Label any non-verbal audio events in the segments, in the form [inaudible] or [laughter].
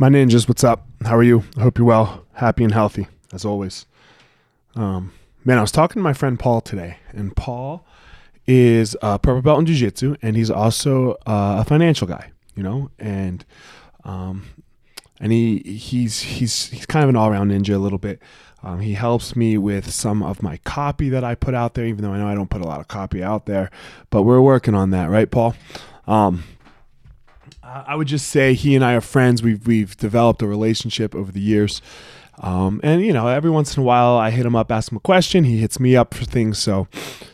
My ninjas, what's up? How are you? I hope you're well, happy and healthy, as always. Um, man, I was talking to my friend Paul today, and Paul is a purple belt in jiu-jitsu, and he's also uh, a financial guy, you know, and um, and he he's he's he's kind of an all-around ninja a little bit. Um, he helps me with some of my copy that I put out there, even though I know I don't put a lot of copy out there, but we're working on that, right, Paul? Um, I would just say he and I are friends. We've we've developed a relationship over the years, um, and you know, every once in a while I hit him up, ask him a question. He hits me up for things. So,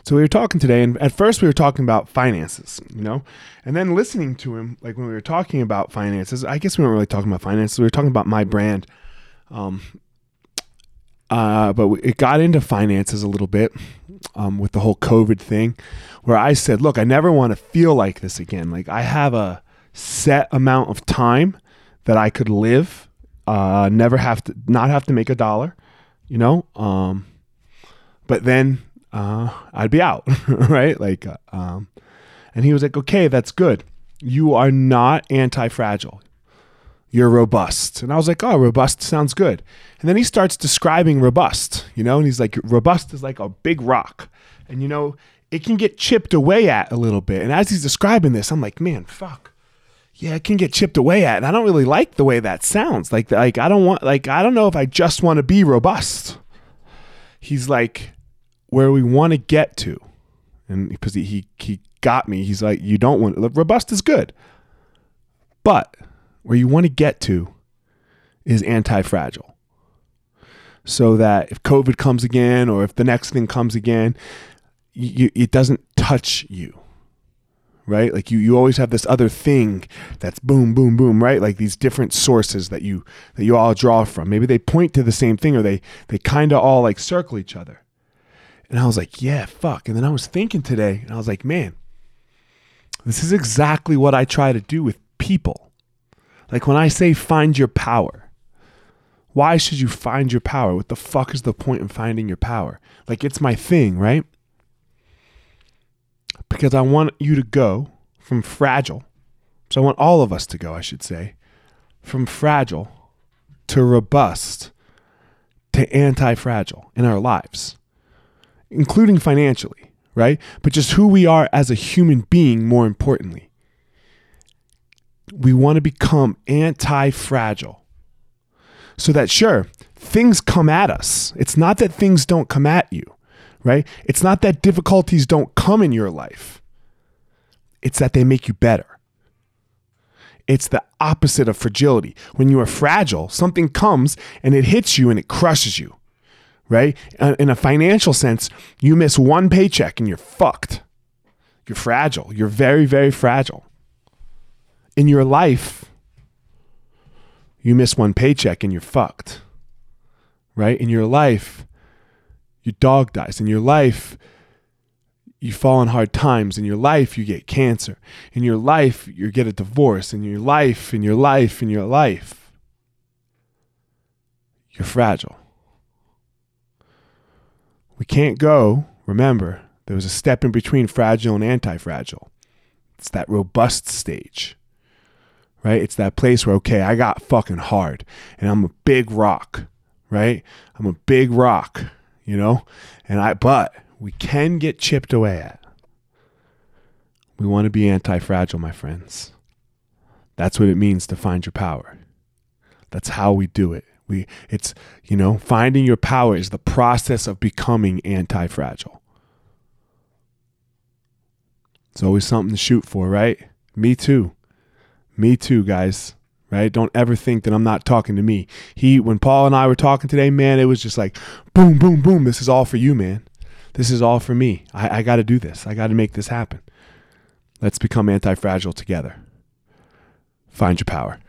so we were talking today, and at first we were talking about finances, you know, and then listening to him, like when we were talking about finances, I guess we weren't really talking about finances. We were talking about my brand. Um, uh, but it got into finances a little bit um, with the whole COVID thing, where I said, "Look, I never want to feel like this again. Like I have a set amount of time that I could live, uh, never have to, not have to make a dollar, you know. Um, but then uh, I'd be out, [laughs] right? Like, uh, um, and he was like, "Okay, that's good. You are not anti-fragile. You're robust." And I was like, "Oh, robust sounds good." And then he starts describing robust, you know, and he's like, "Robust is like a big rock, and you know." It can get chipped away at a little bit. And as he's describing this, I'm like, man, fuck yeah, it can get chipped away at, and I don't really like the way that sounds. Like, like I don't want, like, I don't know if I just want to be robust. He's like, where we want to get to, and because he, he he got me, he's like, you don't want robust is good, but where you want to get to is anti-fragile, so that if COVID comes again, or if the next thing comes again, you, it doesn't touch you right? Like you, you always have this other thing that's boom, boom, boom, right? Like these different sources that you that you all draw from. Maybe they point to the same thing or they they kind of all like circle each other. And I was like, yeah, fuck. And then I was thinking today, and I was like, man, this is exactly what I try to do with people. Like when I say find your power, why should you find your power? What the fuck is the point in finding your power? Like it's my thing, right? Because I want you to go from fragile. So I want all of us to go, I should say, from fragile to robust to anti fragile in our lives, including financially, right? But just who we are as a human being, more importantly. We want to become anti fragile so that, sure, things come at us. It's not that things don't come at you right? It's not that difficulties don't come in your life, it's that they make you better. It's the opposite of fragility. When you are fragile, something comes and it hits you and it crushes you, right? Uh, in a financial sense, you miss one paycheck and you're fucked. You're fragile. You're very, very fragile. In your life, you miss one paycheck and you're fucked, right? In your life, your dog dies. In your life, you fall on hard times. In your life, you get cancer. In your life, you get a divorce. In your life, in your life, in your life, you're fragile. We can't go, remember, there was a step in between fragile and anti fragile. It's that robust stage, right? It's that place where, okay, I got fucking hard and I'm a big rock, right? I'm a big rock you know? And I but we can get chipped away at. We want to be anti-fragile, my friends. That's what it means to find your power. That's how we do it. We it's, you know, finding your power is the process of becoming anti-fragile. It's always something to shoot for, right? Me too. Me too, guys right? Don't ever think that I'm not talking to me. He, when Paul and I were talking today, man, it was just like boom, boom, boom. This is all for you, man. This is all for me. I, I got to do this. I got to make this happen. Let's become anti fragile together. Find your power.